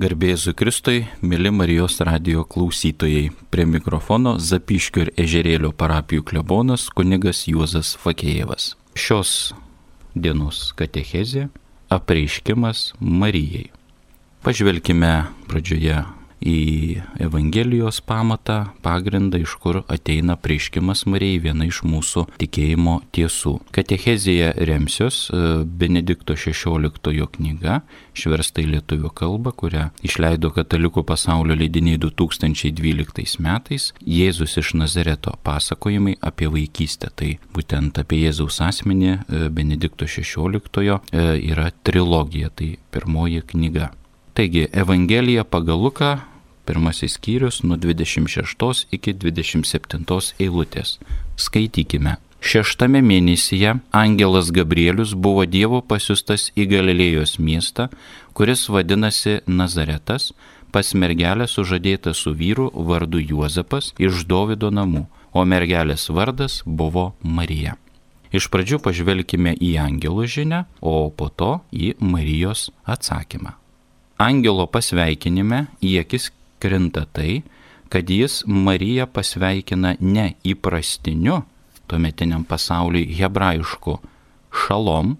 Garbėzu Kristui, mėly Marijos radio klausytojai. Prie mikrofono Zapiškio ir Ežerėlio parapijų klebonas kunigas Juozas Fakėjevas. Šios dienos katechezė - apreiškimas Marijai. Pažvelkime pradžioje į Evangelijos pamatą, pagrindą, iš kur ateina prieškimas Marijai, viena iš mūsų tikėjimo tiesų. Katechezija remsios e, Benedikto XVI knyga, išversta į lietuvių kalbą, kurią išleido Katalikų pasaulio leidiniai 2012 metais, Jėzus iš Nazareto pasakojimai apie vaikystę. Tai būtent apie Jėzaus asmenį e, Benedikto XVI e, yra trilogija, tai pirmoji knyga. Taigi, Evangelija pagal Luką pirmasis skyrius nuo 26 iki 27 eilutės. Skaitykime. Šeštame mėnesyje angelas Gabrielius buvo Dievo pasiustas į Galilėjos miestą, kuris vadinasi Nazaretas, pas mergelę sužadėta su vyru vardu Juozapas iš Dovido namų, o mergelės vardas buvo Marija. Iš pradžių pažvelkime į angelų žinę, o po to į Marijos atsakymą. Angelo pasveikinime į akis krinta tai, kad jis Mariją pasveikina ne įprastiniu tuometiniam pasauliui hebrajišku šalom,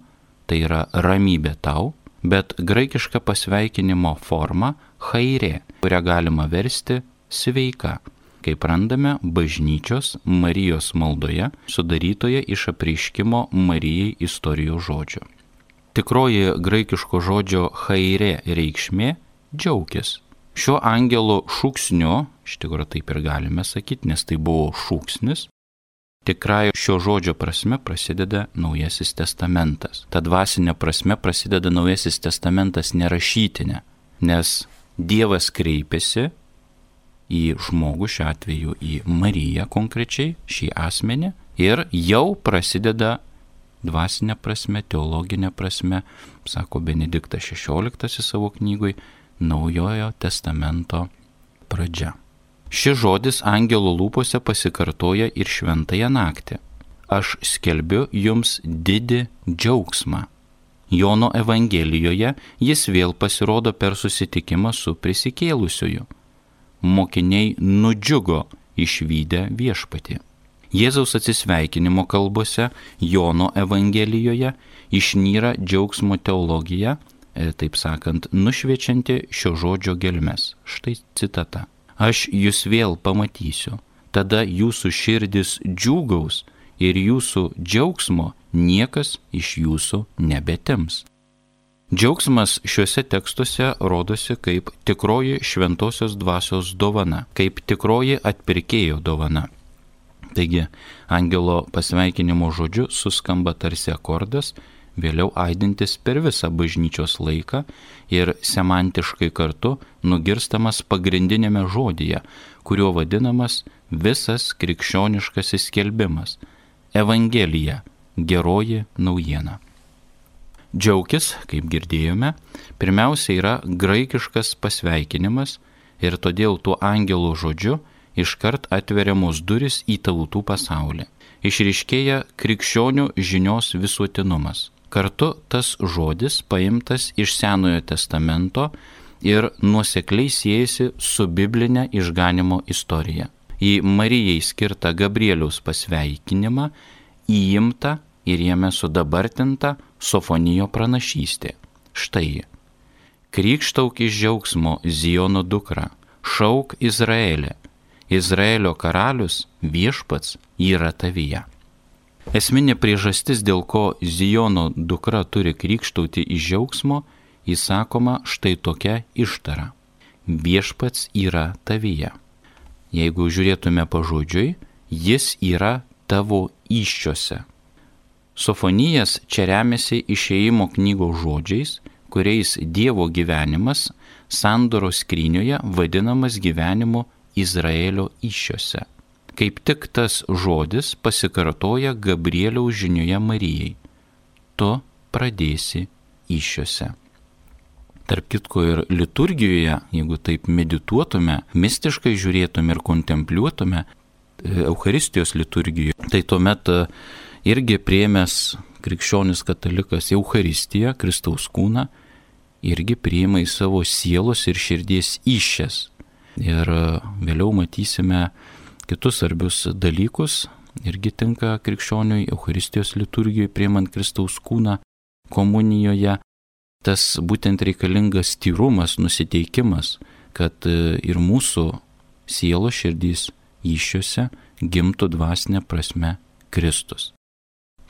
tai yra ramybė tau, bet graikiška pasveikinimo forma hairė, kurią galima versti sveika, kaip randame bažnyčios Marijos maldoje, sudarytoje iš apreiškimo Marijai istorijos žodžio. Tikroji graikiško žodžio hairė reikšmė - džiaugis, Šiuo angelo šūksniu, iš tikrųjų taip ir galime sakyti, nes tai buvo šūksnis, tikrai šio žodžio prasme prasideda Naujasis testamentas. Ta dvasinė prasme prasideda Naujasis testamentas nerašytinė, nes Dievas kreipiasi į žmogų, šiuo atveju į Mariją konkrečiai, šį asmenį, ir jau prasideda dvasinė prasme, teologinė prasme, sako Benediktas XVI savo knygui, Naujojo testamento pradžia. Šis žodis angelų lūpose pasikartoja ir šventąją naktį. Aš skelbiu jums didį džiaugsmą. Jono Evangelijoje jis vėl pasirodo per susitikimą su prisikėlusiuoju. Mokiniai nudžiugo išvykę viešpatį. Jėzaus atsisveikinimo kalbose Jono Evangelijoje išnyra džiaugsmo teologija taip sakant, nušviečianti šio žodžio gelmes. Štai citata. Aš jūs vėl pamatysiu, tada jūsų širdis džiūgaus ir jūsų džiaugsmo niekas iš jūsų nebetims. Džiaugsmas šiuose tekstuose rodosi kaip tikroji šventosios dvasios dovana, kaip tikroji atpirkėjo dovana. Taigi, angelo pasveikinimo žodžiu suskamba tarsi akordas vėliau aidintis per visą bažnyčios laiką ir semantiškai kartu nugirstamas pagrindinėme žodyje, kuriuo vadinamas visas krikščioniškasis skelbimas - Evangelija - geroji naujiena. Džiaugis, kaip girdėjome, pirmiausia yra graikiškas pasveikinimas ir todėl tuo angelų žodžiu iškart atveriamos duris į tautų pasaulį. Išriškėja krikščionių žinios visuotinumas. Kartu tas žodis paimtas iš Senojo testamento ir nuosekliai siejasi su biblinė išganimo istorija. Į Marijai skirtą Gabrieliaus pasveikinimą įimta ir jame sudabartinta Sofonijo pranašystė. Štai. Krikštauk iš džiaugsmo Zijono dukra, šauk Izraelė. Izraelio karalius viešpats yra tavyje. Esminė priežastis, dėl ko Zijono dukra turi krikštauti iš džiaugsmo, įsakoma štai tokia ištara. Viešpats yra tavyje. Jeigu žiūrėtume pažodžiui, jis yra tavo iščiose. Sofonijas čia remiasi išėjimo knygos žodžiais, kuriais Dievo gyvenimas sandoros skrynioje vadinamas gyvenimu Izraelio iščiose. Kaip tik tas žodis pasikartoja Gabrieliaus žinioje Marijai. Tu pradėsi iššiose. Tarp kitko ir liturgijoje, jeigu taip medituotume, mistiškai žiūrėtume ir kontempliuotume e, Euharistijos liturgijoje, tai tuomet e, irgi priemęs krikščionis katalikas Euharistiją, Kristaus kūną, irgi priima į savo sielos ir širdies iššes. Ir vėliau matysime kitus svarbius dalykus, irgi tinka krikščioniui Euharistijos liturgijoje priimant Kristaus kūną komunijoje. Tas būtent reikalingas tyrumas, nusiteikimas, kad ir mūsų sielos širdys iššiuose gimtų dvasinė prasme Kristus.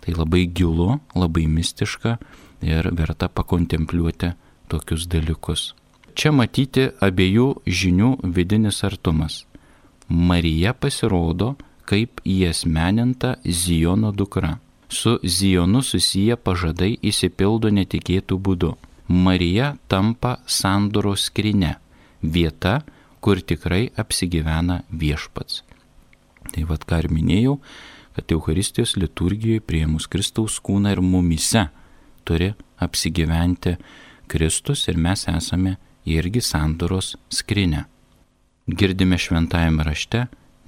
Tai labai gilu, labai mistiška ir verta pakontempliuoti tokius dalykus. Čia matyti abiejų žinių vidinis artumas. Marija pasirodo kaip įesmeninta Zijono dukra. Su Zijonu susiję pažadai įsipildo netikėtų būdu. Marija tampa sandoros skrinė, vieta, kur tikrai apsigyvena viešpats. Tai vad ką ir minėjau, kad Euharistijos liturgijoje prieimus Kristaus kūną ir mumise turi apsigyventi Kristus ir mes esame irgi sandoros skrinė. Girdime šventajame rašte,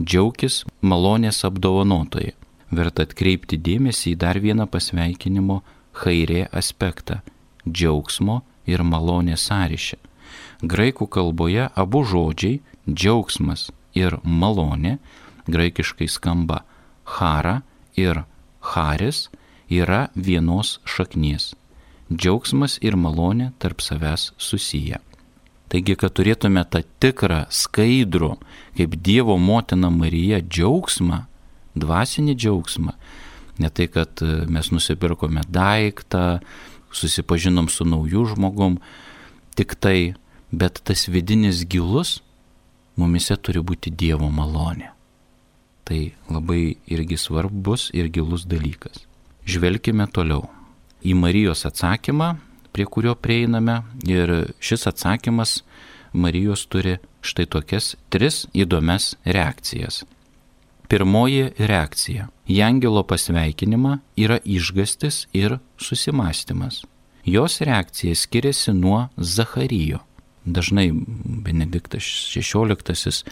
džiaugis malonės apdovanotojai. Verta atkreipti dėmesį į dar vieną pasveikinimo hairė aspektą - džiaugsmo ir malonės sąryšį. Graikų kalboje abu žodžiai - džiaugsmas ir malonė, graikiškai skamba hara ir haris, yra vienos šaknies. Džiaugsmas ir malonė tarp savęs susiję. Taigi, kad turėtume tą tikrą, skaidrų, kaip Dievo motina Marija džiaugsmą, dvasinį džiaugsmą, ne tai, kad e, mes nusipirkome daiktą, susipažinom su nauju žmogum, tik tai, bet tas vidinis gilus mumise turi būti Dievo malonė. Tai labai irgi svarbus ir gilus dalykas. Žvelkime toliau. Į Marijos atsakymą prie kurio prieiname ir šis atsakymas Marijos turi štai tokias tris įdomias reakcijas. Pirmoji reakcija į angelo pasveikinimą yra išgastis ir susimastymas. Jos reakcija skiriasi nuo Zacharyjo. Dažnai Benediktas XVI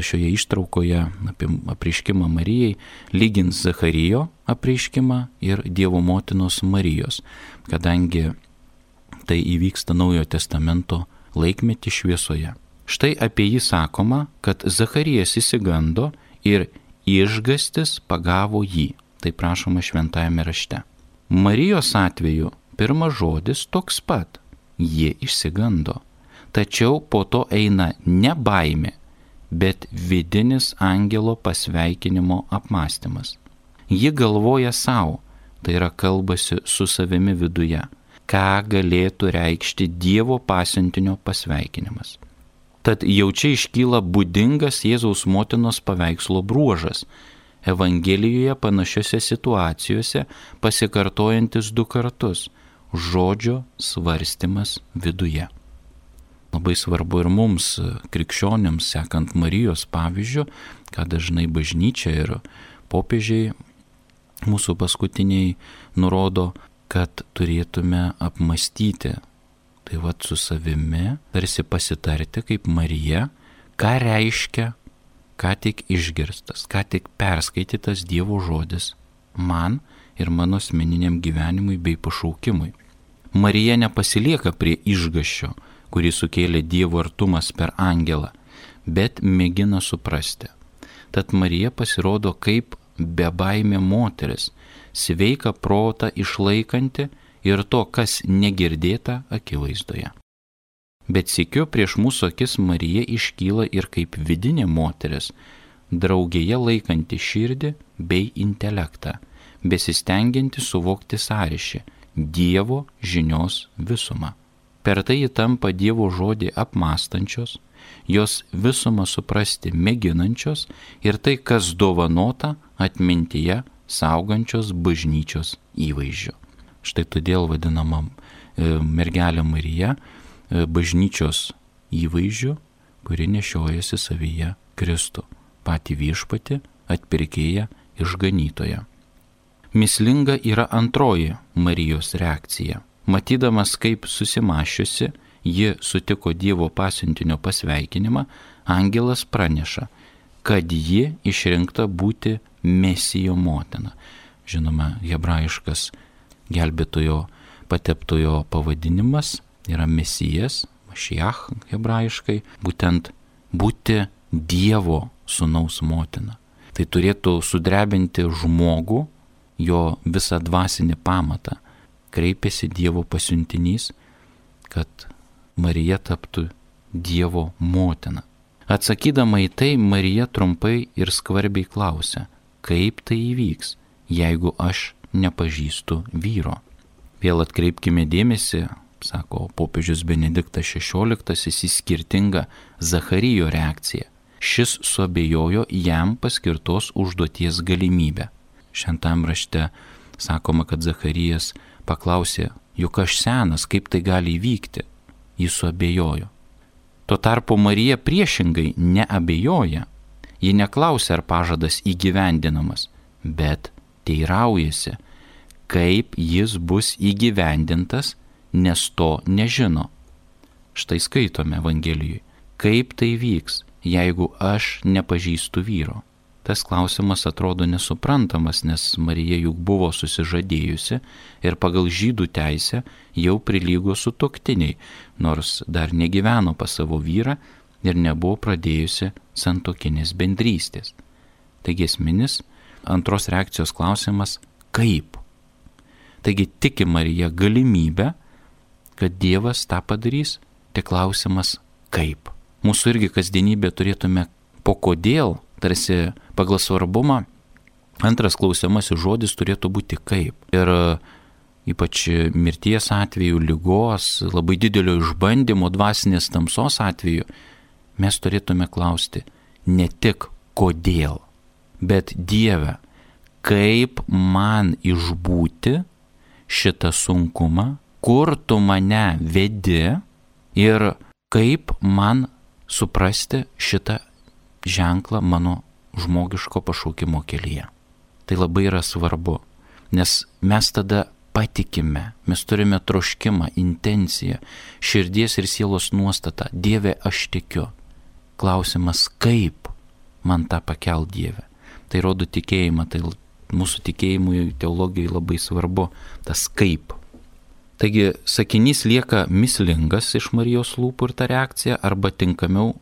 šioje ištraukoje apie apreiškimą Marijai lygins Zacharyjo apreiškimą ir Dievo motinos Marijos, kadangi tai įvyksta Naujojo testamento laikmetį šviesoje. Štai apie jį sakoma, kad Zacharijas įsigando ir išgastis pagavo jį. Tai prašoma šventajame rašte. Marijos atveju pirmas žodis toks pat - jie išsigando. Tačiau po to eina ne baimė, bet vidinis angelo pasveikinimo apmąstymas. Ji galvoja savo, tai yra kalbasi su savimi viduje ką galėtų reikšti Dievo pasiuntinio pasveikinimas. Tad jau čia iškyla būdingas Jėzaus motinos paveikslo bruožas - Evangelijoje panašiose situacijose pasikartojantis du kartus - žodžio svarstymas viduje. Labai svarbu ir mums, krikščionėms, sekant Marijos pavyzdžių, ką dažnai bažnyčia ir popiežiai mūsų paskutiniai nurodo, kad turėtume apmastyti, tai vad su savimi, tarsi pasitarti kaip Marija, ką reiškia, ką tik išgirstas, ką tik perskaitytas Dievo žodis man ir mano asmeniniam gyvenimui bei pašaukimui. Marija nepasilieka prie išgaščio, kurį sukėlė Dievo artumas per angelą, bet mėgina suprasti. Tad Marija pasirodo kaip bebaimė moteris, sveiką protą išlaikanti ir to, kas negirdėta akivaizdoje. Bet sikiu prieš mūsų akis Marija iškyla ir kaip vidinė moteris, draugėje laikanti širdį bei intelektą, besistengianti suvokti sąryšį Dievo žinios visumą. Per tai ji tampa Dievo žodį apmastančios, jos visumą suprasti mėginančios ir tai, kas dovanota atmintyje saugančios bažnyčios įvaizdžiu. Štai todėl vadinama e, mergelė Marija e, bažnyčios įvaizdžiu, kuri nešiojasi savyje Kristų, pati viešpati, atpirkėja, išganytoja. Mislinga yra antroji Marijos reakcija. Matydamas, kaip susimašiusi, ji sutiko Dievo pasiuntinio pasveikinimą, angelas praneša, kad ji išrinkta būti mesijo motina. Žinoma, hebrajiškas gelbėtojo pateptojo pavadinimas yra mesijas, mašiach hebrajiškai, būtent būti Dievo sunaus motina. Tai turėtų sudrebinti žmogų, jo visą dvasinį pamatą. Kreipėsi Dievo pasiuntinys, kad Marija taptų Dievo motina. Atsakydama į tai, Marija trumpai ir skvarbiai klausia, kaip tai įvyks, jeigu aš nepažįstu vyro. Vėl atkreipkime dėmesį, sako popiežius Benediktas XVI, į skirtingą Zacharyjo reakciją. Šis suabejojo jam paskirtos užduoties galimybę. Šventam rašte sakoma, kad Zacharijas paklausė, juk aš senas, kaip tai gali įvykti. Jis suabejojo. Tuo tarpu Marija priešingai neabejoja. Ji neklausia, ar pažadas įgyvendinamas, bet teiraujasi, kaip jis bus įgyvendintas, nes to nežino. Štai skaitome Evangelijoje, kaip tai vyks, jeigu aš nepažįstu vyro. Tas klausimas atrodo nesuprantamas, nes Marija juk buvo susižadėjusi ir pagal žydų teisę jau prilygo su toktiniai, nors dar negyveno pas savo vyrą ir nebuvo pradėjusi santokinės bendrystės. Taigi esminis antros reakcijos klausimas - kaip? Taigi tiki Marija galimybę, kad Dievas tą padarys, tik klausimas - kaip? Mūsų irgi kasdienybė turėtume po kodėl tarsi pagal svarbumą antras klausiamasis žodis turėtų būti kaip. Ir e, ypač mirties atveju, lygos, labai didelio išbandymo, dvasinės tamsos atveju, mes turėtume klausti ne tik kodėl, bet Dieve, kaip man išbūti šitą sunkumą, kur tu mane vedi ir kaip man suprasti šitą ženklą mano žmogiško pašaukimo kelyje. Tai labai yra svarbu, nes mes tada patikime, mes turime troškimą, intenciją, širdies ir sielos nuostatą. Dieve, aš tikiu. Klausimas, kaip man tą pakel Dieve. Tai rodo tikėjimą, tai mūsų tikėjimui teologijai labai svarbu tas kaip. Taigi sakinys lieka mislingas iš Marijos lūpų ir ta reakcija, arba tinkamiau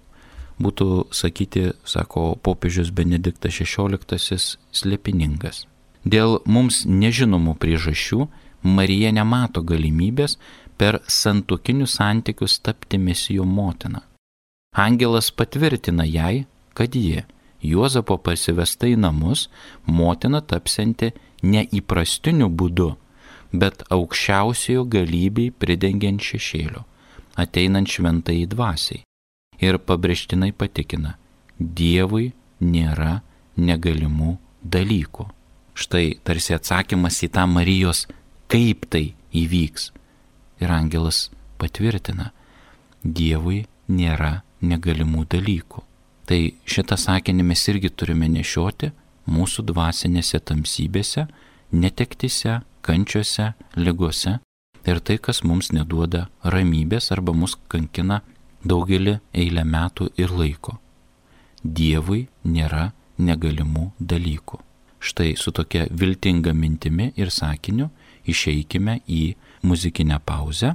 būtų sakyti, sako popiežius Benediktas XVI, slėpiningas. Dėl mums nežinomų priežasčių Marija nemato galimybės per santokinius santykius tapti mesijo motina. Angelas patvirtina jai, kad ji, Juozapo pasivesta į namus, motina tapsianti neįprastiniu būdu, bet aukščiausiojo galybei pridengiant šešėliu, ateinant šventai dvasiai ir pabrėžtinai patikina, Dievui nėra negalimų dalykų. Štai tarsi atsakymas į tą Marijos, kaip tai įvyks. Ir angelas patvirtina, Dievui nėra negalimų dalykų. Tai šitą sakinį mes irgi turime nešioti mūsų dvasinėse tamsybėse, netektise, kančiose, lygose ir tai, kas mums neduoda ramybės arba mus kankina daugelį eilę metų ir laiko. Dievui nėra negalimų dalykų. Štai su tokia viltinga mintimi ir sakiniu išeikime į muzikinę pauzę.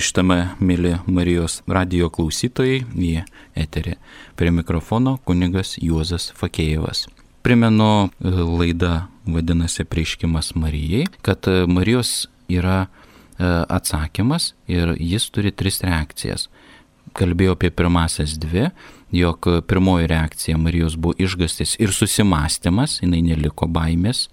Grįžtame, mėly Marijos radio klausytojai, į eterį. Prie mikrofono kunigas Juozas Fakėjevas. Primenu, laida vadinasi Prieškimas Marijai, kad Marijos yra e, atsakymas ir jis turi tris reakcijas. Kalbėjau apie pirmasias dvi, jog pirmoji reakcija Marijos buvo išgastis ir susimastymas, jinai neliko baimės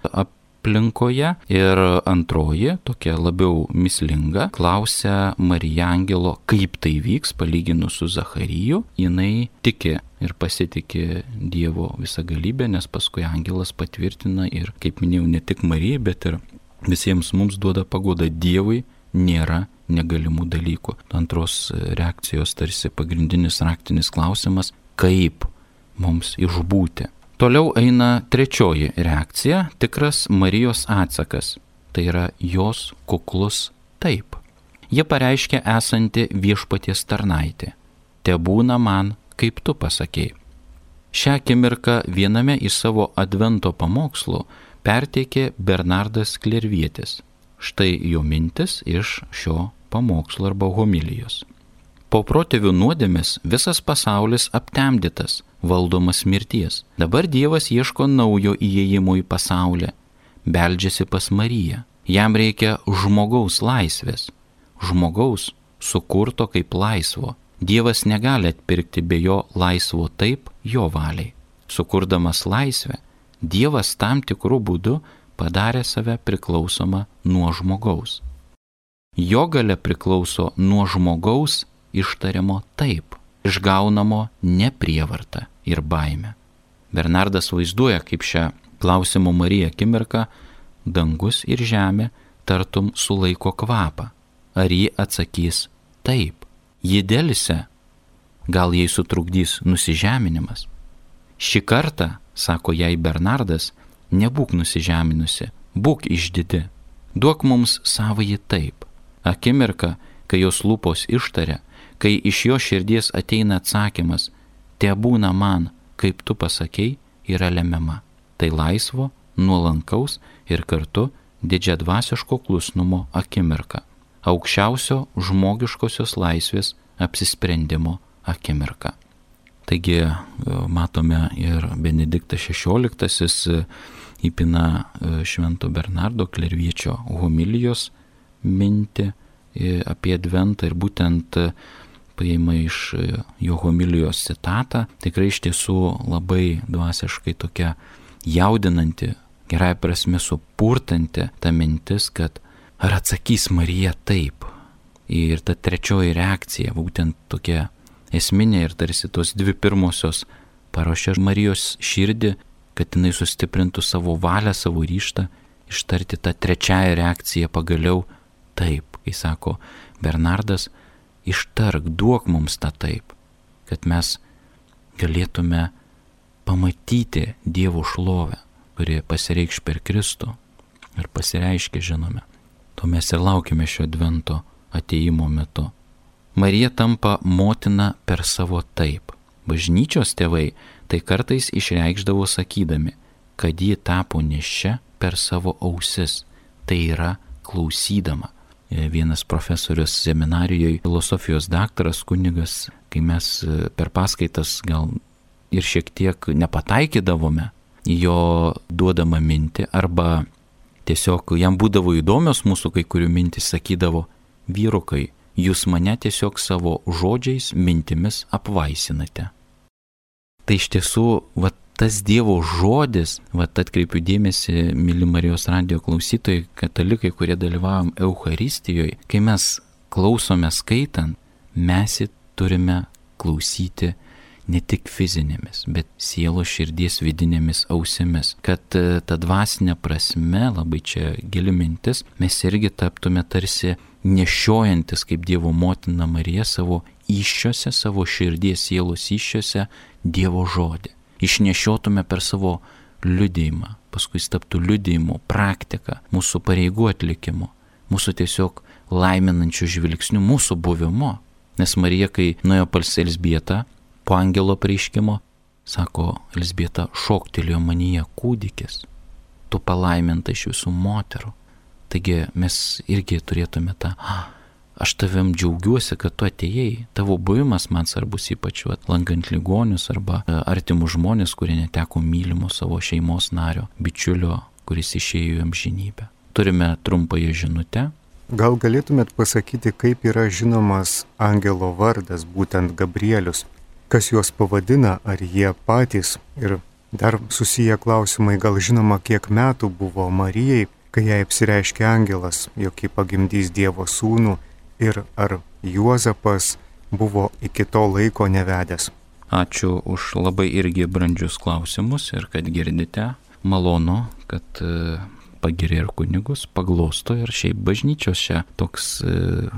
aplinkoje. Ir antroji, tokia labiau mislinga, klausia Marijangelo, kaip tai vyks palyginus su Zachariju. Jinai tiki ir pasitikė Dievo visą galybę, nes paskui angelas patvirtina ir, kaip minėjau, ne tik Marijai, bet ir visiems mums duoda pagoda Dievui nėra negalimų dalykų. Antros reakcijos tarsi pagrindinis raktinis klausimas, kaip mums išbūti Toliau eina trečioji reakcija - tikras Marijos atsakas. Tai yra jos kuklus taip. Ji pareiškia esanti viešpaties tarnaitė. Te būna man, kaip tu pasakėjai. Šią akimirką viename iš savo advento pamokslų perteikė Bernardas Klervietis. Štai jo mintis iš šio pamokslo arba homilijos. Po protėvių nuodėmės visas pasaulis aptemdytas, valdomas mirties. Dabar Dievas ieško naujo įėjimo į pasaulį, beldžiasi pas Mariją. Jam reikia žmogaus laisvės, žmogaus sukurto kaip laisvo. Dievas negali atpirkti be jo laisvo taip jo valiai. Sukurdamas laisvę, Dievas tam tikrų būdų padarė save priklausomą nuo žmogaus. Jo gale priklauso nuo žmogaus ištariamo taip, išgaunamo neprievarta ir baime. Bernardas vaizduoja, kaip šią klausimo Marija akimirką dangus ir žemė tartum sulaiko kvapą. Ar ji atsakys taip? Ji dėlise, gal jai sutrukdys nusižeminimas? Šį kartą, sako jai Bernardas, nebūk nusižeminusi, būk išdidi, duok mums savąjį taip. Akimirka, kai jos lūpos ištaria, kai iš jo širdies ateina atsakymas, te būna man, kaip tu pasakėjai, yra lemiama. Tai laisvo, nuolankaus ir kartu didžiadvasiško klusnumo akimirka. Aukščiausio žmogiškosios laisvės apsisprendimo akimirka. Taigi e, matome ir Benediktas XVI įpina e, Švento Bernardo klerviečio homilijos mintį e, apie adventą ir būtent paima iš e, jo homilijos citatą, tikrai iš tiesų labai dvasiškai tokia jaudinanti, gerai prasme supurtanti ta mintis, kad ar atsakys Marija taip. Ir ta trečioji reakcija, būtent tokia esminė ir tarsi tos dvi pirmosios paruošia Marijos širdį, kad jinai sustiprintų savo valią, savo ryštą, ištarti tą trečiąją reakciją pagaliau taip, kai sako Bernardas, ištark, duok mums tą taip, kad mes galėtume pamatyti Dievo šlovę, kuri pasireikš per Kristų ir pasireiškia, žinome. To mes ir laukime šio advento ateimo metu. Marija tampa motina per savo taip. Bažnyčios tėvai tai kartais išreikšdavo sakydami, kad ji tapo nešia per savo ausis, tai yra klausydama. E, vienas profesorius seminarijoje, filosofijos daktaras, kunigas, kai mes e, per paskaitas gal ir šiek tiek nepataikydavome jo duodamą mintį arba tiesiog jam būdavo įdomios mūsų kai kurių mintys, sakydavo, vyrukai, jūs mane tiesiog savo žodžiais, mintimis apvaisinate. Tai iš tiesų, va tas Dievo žodis, va atkreipiu dėmesį, mili Marijos radio klausytojai, katalikai, kurie dalyvavom Euharistijoje, kai mes klausome skaitant, mes turime klausyti ne tik fizinėmis, bet sielo širdies vidinėmis ausimis. Kad e, ta dvasinė prasme, labai čia gili mintis, mes irgi taptume tarsi nešiojantis kaip Dievo motina Marija savo iššiose, savo širdies sielos iššiose Dievo žodį. Išnešiotume per savo liudėjimą, paskui jis taptų liudėjimu, praktika, mūsų pareigų atlikimu, mūsų tiesiog laiminančių žvilgsnių, mūsų buvimu. Nes Marija, kai nuėjo pas Elsbietą, po angelo prieškimo, sako, Elsbieta šoktelėjo manyje kūdikis, tu palaiminta iš visų moterų. Taigi mes irgi turėtume tą, ah, aš tavim džiaugiuosi, kad tu atėjai, tavo buvimas man svarbus ypač lankant ligonius arba e, artimus žmonės, kurie neteko mylimo savo šeimos nario, bičiulio, kuris išėjo į amžinybę. Turime trumpąją žinutę. Gal galėtumėt pasakyti, kaip yra žinomas angelo vardas, būtent Gabrielius? kas juos pavadina, ar jie patys. Ir dar susiję klausimai, gal žinoma, kiek metų buvo Marijai, kai jai apsireiškė angelas, jog ji pagimdys Dievo sūnų ir ar Juozapas buvo iki to laiko nevedęs. Ačiū už labai irgi brandžius klausimus ir kad girdite. Malonu, kad e, pagiria ir kunigus, paglosto ir šiaip bažnyčios čia toks e,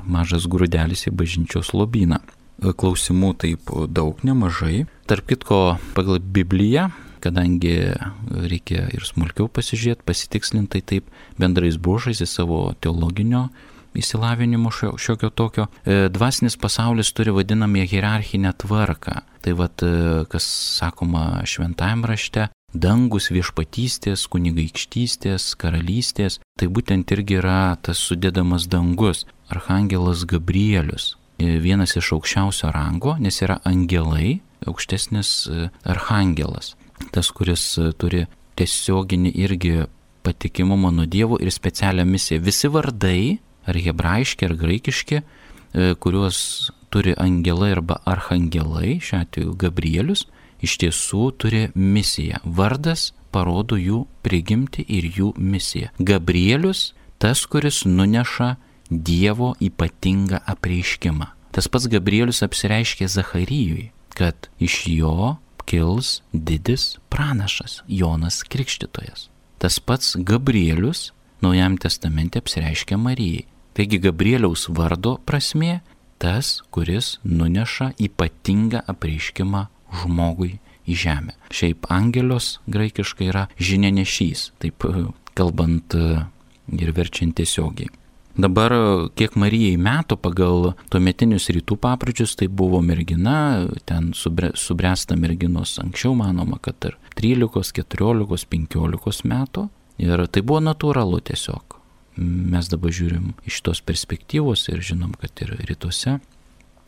mažas grūdelis į bažnyčios lobyną klausimų taip daug, nemažai. Tarp kitko, pagal Bibliją, kadangi reikia ir smulkiau pasižiūrėti, pasitikslinti taip bendrais bruožais į savo teologinio įsilavinimo šio, šiokio tokio. E, dvasinis pasaulis turi vadinamąją hierarchinę tvarką. Tai vad, e, kas sakoma šventajame rašte, dangus viešpatystės, kunigaikštystės, karalystės, tai būtent irgi yra tas sudėdamas dangus. Arhangelas Gabrielius, vienas iš aukščiausio rango, nes yra angelai, aukštesnis e, arhangelas. Tas, kuris e, turi tiesioginį irgi patikimumą nuo Dievo ir specialią misiją. Visi vardai, ar hebrajiški, ar graikiški, e, kuriuos turi angelai arba arhangelai, šiuo atveju Gabrielius, iš tiesų turi misiją. Vardas parodo jų prigimti ir jų misiją. Gabrielius tas, kuris nuneša Dievo ypatingą apreiškimą. Tas pats Gabrielius apsireiškė Zacharyjui, kad iš jo kils didis pranašas Jonas Krikštytojas. Tas pats Gabrielius Naujam testamente apsireiškia Marijai. Taigi Gabrieliaus vardo prasme tas, kuris nuneša ypatingą apreiškimą žmogui į žemę. Šiaip angelios graikiškai yra žinianešys, taip kalbant ir verčiant tiesiogiai. Dabar, kiek Marijai metų pagal tuometinius rytų papročius, tai buvo mergina, ten subre, subręsta merginos anksčiau, manoma, kad ir 13, 14, 15 metų. Ir tai buvo natūralu tiesiog. Mes dabar žiūrim iš tos perspektyvos ir žinom, kad ir rytuose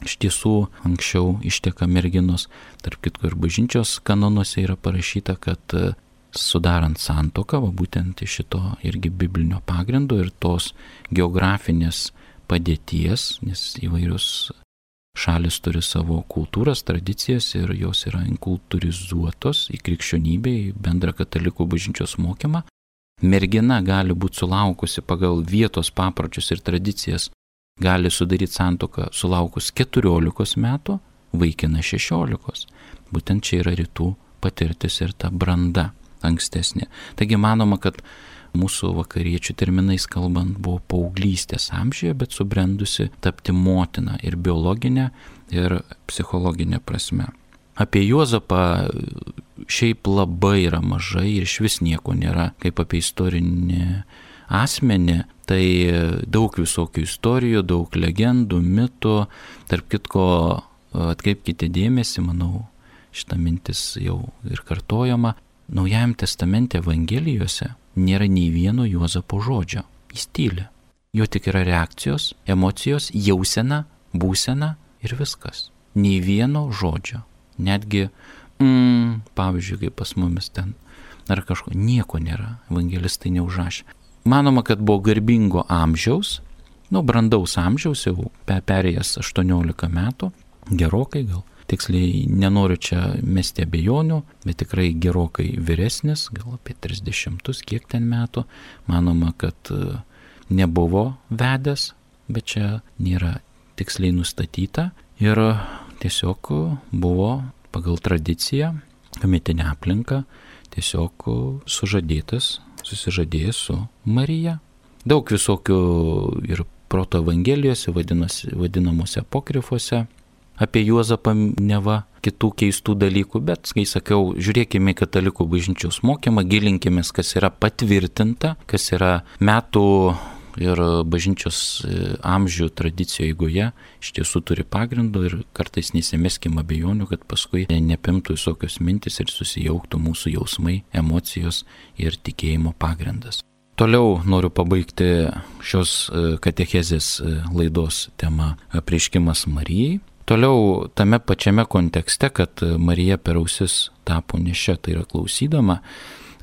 iš tiesų anksčiau išteka merginos, tarp kitko ir bažnyčios kanonuose yra parašyta, kad sudarant santoką, va būtent iš šito irgi biblinio pagrindo ir tos geografinės padėties, nes įvairius šalis turi savo kultūras, tradicijas ir jos yra inkultūrizuotos į krikščionybę, į bendrą katalikų bažnyčios mokymą. Mergina gali būti sulaukusi pagal vietos papročius ir tradicijas, gali sudaryti santoką sulaukus 14 metų, vaikina 16. Būtent čia yra rytų patirtis ir ta branda ankstesnė. Taigi manoma, kad mūsų vakariečių terminais kalbant buvo paauglystės amžiuje, bet subrendusi tapti motina ir biologinė, ir psichologinė prasme. Apie Juozapą šiaip labai yra mažai ir iš vis nieko nėra, kaip apie istorinį asmenį, tai daug visokių istorijų, daug legendų, mitų, tarp kitko atkreipkite dėmesį, manau, šita mintis jau ir kartojama, Naujajam testamente Evangelijose nėra nei vieno Juozapo žodžio. Jis tyli. Jo tik yra reakcijos, emocijos, jausena, būsena ir viskas. Nei vieno žodžio. Netgi, mm, pavyzdžiui, kaip pas mumis ten, ar kažko, nieko nėra. Evangelistai neužrašė. Manoma, kad buvo garbingo amžiaus, nu, brandaus amžiaus, jau perėjęs 18 metų, gerokai gal tiksliai nenoriu čia mesti abejonių, bet tikrai gerokai vyresnis, gal apie 30, kiek ten metų. Manoma, kad e, nebuvo vedęs, bet čia nėra tiksliai nustatyta ir tiesiog buvo pagal tradiciją, mitinę aplinką, tiesiog sužadėtas, susižadėjęs su Marija. Daug visokių ir proto evangelijose vadinamuose apokrifuose apie Juozapą neva kitų keistų dalykų, bet, kai sakiau, žiūrėkime į katalikų bažnyčios mokymą, gilinkime, kas yra patvirtinta, kas yra metų ir bažnyčios e, amžių tradicijoje eigoje iš tiesų turi pagrindų ir kartais nesimeskim abejonių, kad paskui nepimtų visokios mintis ir susijauktų mūsų jausmai, emocijos ir tikėjimo pagrindas. Toliau noriu pabaigti šios e, katechezės e, laidos tema prieškimas Marijai. Toliau tame pačiame kontekste, kad Marija per ausis tapo nešia, tai yra klausydama,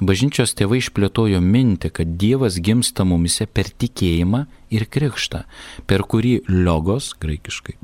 bažnyčios tėvai išplėtojo mintį, kad Dievas gimsta mumise per tikėjimą ir krikštą, per kurį logos, graikiškai,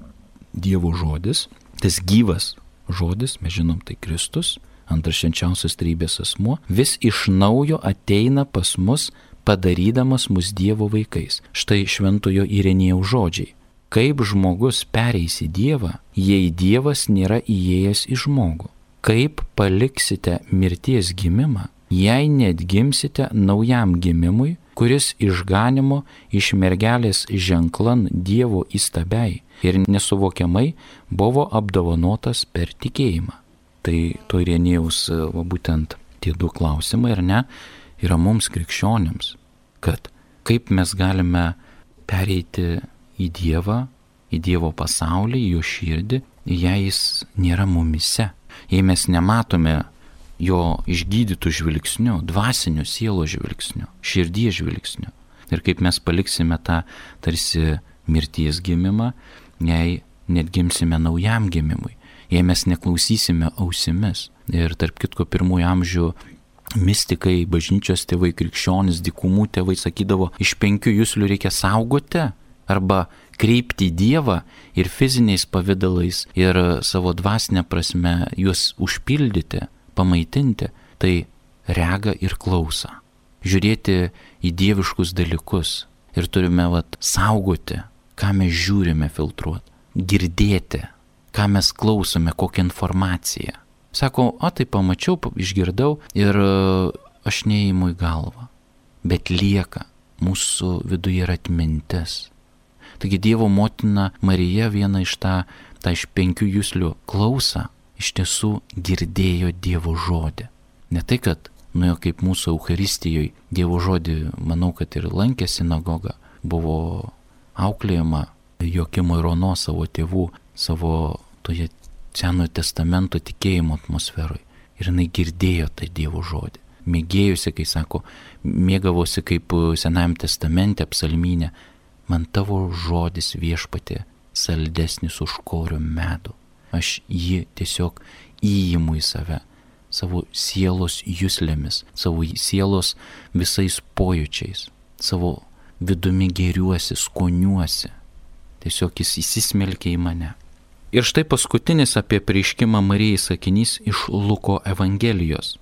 Dievo žodis, tas gyvas žodis, mes žinom, tai Kristus, antras švenčiausias trybės asmuo, vis iš naujo ateina pas mus padarydamas mus Dievo vaikais. Štai šventojo įrenėjų žodžiai kaip žmogus pereis į Dievą, jei Dievas nėra įėjęs į žmogų? Kaip paliksite mirties gimimą, jei net gimsite naujam gimimui, kuris išganimo iš mergelės ženklan Dievo įstabiai ir nesuvokiamai buvo apdovanotas per tikėjimą? Tai to Irenėjaus būtent tie du klausimai, ar ne, yra mums krikščionėms, kad kaip mes galime pereiti į Dievą, į Dievo pasaulį, į jo širdį, jei jis nėra mumise, jei mes nematome jo išgydytų žvilgsnių, dvasinių sielo žvilgsnių, širdies žvilgsnių. Ir kaip mes paliksime tą tarsi mirties gimimą, jei net gimsime naujam gimimui, jei mes neklausysime ausimis. Ir tarp kitko pirmųjų amžių mystikai, bažnyčios tėvai, krikščionis, dikumų tėvai sakydavo, iš penkių jūslių reikia saugoti, arba kreipti į Dievą ir fiziniais pavydalais, ir savo dvasinę prasme juos užpildyti, pamaitinti, tai rega ir klausa. Žiūrėti į dieviškus dalykus ir turime vat, saugoti, ką mes žiūrime filtruoti, girdėti, ką mes klausome, kokią informaciją. Sako, o tai pamačiau, išgirdau ir aš neįimu į galvą, bet lieka mūsų viduje yra atmintis Taigi Dievo motina Marija viena iš tą, tą iš penkių jūslių klausą iš tiesų girdėjo Dievo žodį. Ne tai, kad nuėjo kaip mūsų Euharistijoje Dievo žodį, manau, kad ir lankė sinagogą, buvo auklėjama Jokimo ir Ono savo tėvų, savo toje Senojo testamento tikėjimo atmosferoje. Ir jinai girdėjo tą Dievo žodį. Mėgėjusi, kai sako, mėgavosi kaip Senajam testamente apsalminė, man tavo žodis viešpatė saldesnis už korio medų. Aš jį tiesiog įimu į save, savo sielos jūslėmis, savo sielos visais pojūčiais, savo vidumi geriuosi, skoniuosi. Tiesiog jis įsismelkia į mane. Ir štai paskutinis apie prieškimą Marijai sakinys iš Luko Evangelijos.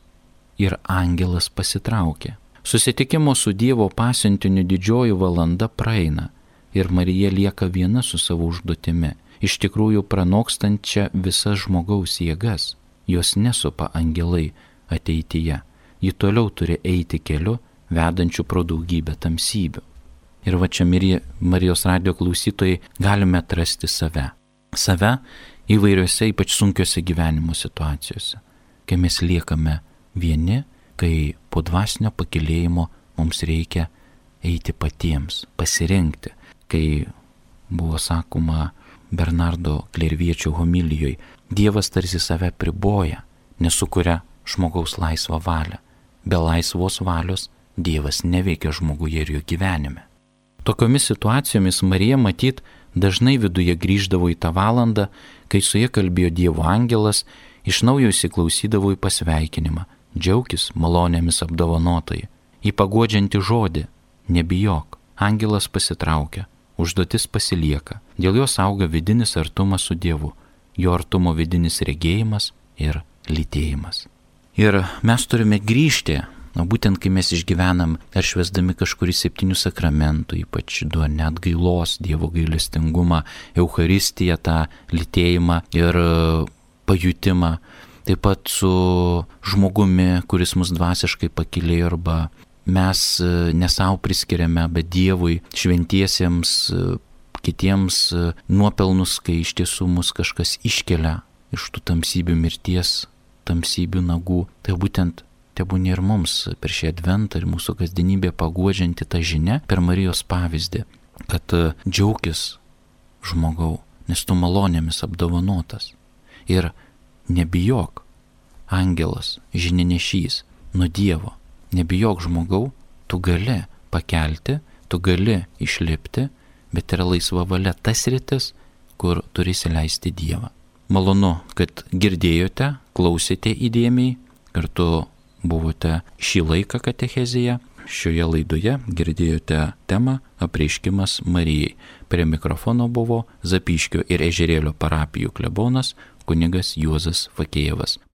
Ir angelas pasitraukė. Susitikimo su Dievo pasiuntiniu didžioji valanda praeina ir Marija lieka viena su savo užduotimi, iš tikrųjų pranokstančia visas žmogaus jėgas. Jos nesupa angelai ateityje. Ji toliau turi eiti keliu, vedančiu pro daugybę tamsybių. Ir va čia Marijos radio klausytojai galime atrasti save. Save įvairiose, ypač sunkiose gyvenimo situacijose. Kai mes liekame vieni, kai po dvasinio pakilėjimo mums reikia eiti patiems, pasirinkti, kai buvo sakoma Bernardo Klerviečio homilijoje, Dievas tarsi save priboja, nesukuria žmogaus laisvą valią. Be laisvos valios Dievas neveikia žmoguje ir jo gyvenime. Tokiomis situacijomis Marija matyt dažnai viduje grįždavo į tą valandą, kai su jie kalbėjo Dievo angelas, iš naujo įsiklausydavo į pasveikinimą, džiaugis malonėmis apdovanotai, į pagodžiantį žodį, nebijok, angelas pasitraukia, užduotis pasilieka, dėl jos auga vidinis artumas su Dievu, jo artumo vidinis regėjimas ir lytėjimas. Ir mes turime grįžti, na būtent kai mes išgyvenam ar švesdami kažkurį septynių sakramentų, ypač du net gailos, Dievo gailestingumą, Euharistiją, tą lytėjimą ir pajutimą, taip pat su žmogumi, kuris mus dvasiškai pakilėjo arba mes e, nesau priskiriame, bet Dievui, šventiesiems, e, kitiems e, nuopelnus, kai iš tiesų mus kažkas iškelia iš tų tamsybių mirties, tamsybių nagų. Tai būtent tebūnė ir mums per šį adventą ir mūsų kasdienybę paguodžianti tą žinę per Marijos pavyzdį, kad džiaugis žmogau, nes tu malonėmis apdovanotas. Ir nebijok, angelas, žininešys, nuo Dievo, nebijok žmogau, tu gali pakelti, tu gali išlipti, bet yra laisva valia tas rytis, kur turi įsileisti Dievą. Malonu, kad girdėjote, klausėte įdėmiai, kartu buvote šį laiką katechezėje. Šioje laidoje girdėjote temą apreiškimas Marijai. Prie mikrofono buvo Zapiškio ir Ežerėlio parapijų klebonas kunigas Juozas Fakėjevas.